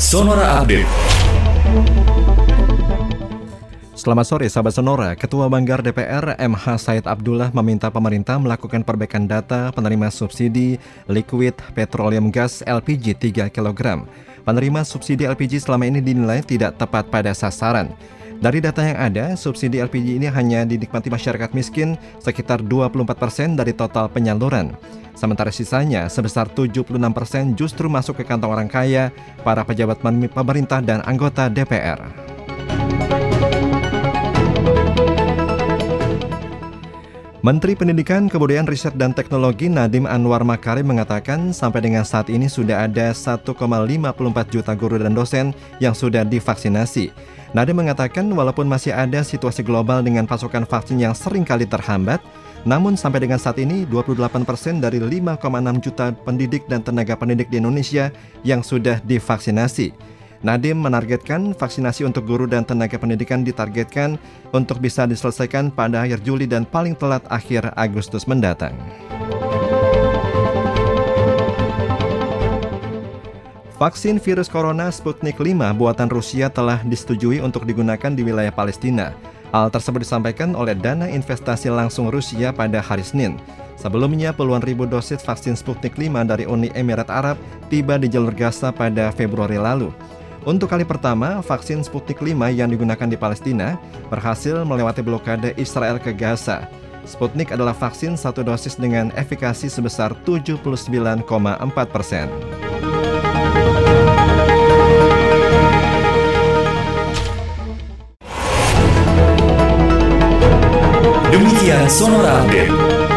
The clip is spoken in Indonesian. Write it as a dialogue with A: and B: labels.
A: Sonora Update.
B: Selamat sore sahabat Sonora, Ketua Banggar DPR MH Said Abdullah meminta pemerintah melakukan perbaikan data penerima subsidi liquid petroleum gas LPG 3 kg. Penerima subsidi LPG selama ini dinilai tidak tepat pada sasaran. Dari data yang ada, subsidi LPG ini hanya dinikmati masyarakat miskin sekitar 24% dari total penyaluran. Sementara sisanya sebesar 76% justru masuk ke kantong orang kaya, para pejabat pemerintah dan anggota DPR. Menteri Pendidikan, Kebudayaan, Riset, dan Teknologi Nadiem Anwar Makarim mengatakan sampai dengan saat ini sudah ada 1,54 juta guru dan dosen yang sudah divaksinasi. Nadiem mengatakan walaupun masih ada situasi global dengan pasokan vaksin yang sering kali terhambat, namun sampai dengan saat ini 28% dari 5,6 juta pendidik dan tenaga pendidik di Indonesia yang sudah divaksinasi. Nadiem menargetkan vaksinasi untuk guru dan tenaga pendidikan ditargetkan untuk bisa diselesaikan pada akhir Juli dan paling telat akhir Agustus mendatang. Vaksin virus corona Sputnik 5 buatan Rusia telah disetujui untuk digunakan di wilayah Palestina. Hal tersebut disampaikan oleh Dana Investasi Langsung Rusia pada hari Senin. Sebelumnya, puluhan ribu dosis vaksin Sputnik 5 dari Uni Emirat Arab tiba di jalur Gaza pada Februari lalu. Untuk kali pertama, vaksin Sputnik 5 yang digunakan di Palestina berhasil melewati blokade Israel ke Gaza. Sputnik adalah vaksin satu dosis dengan efikasi sebesar 79,4 persen. Demikian Sonora Update.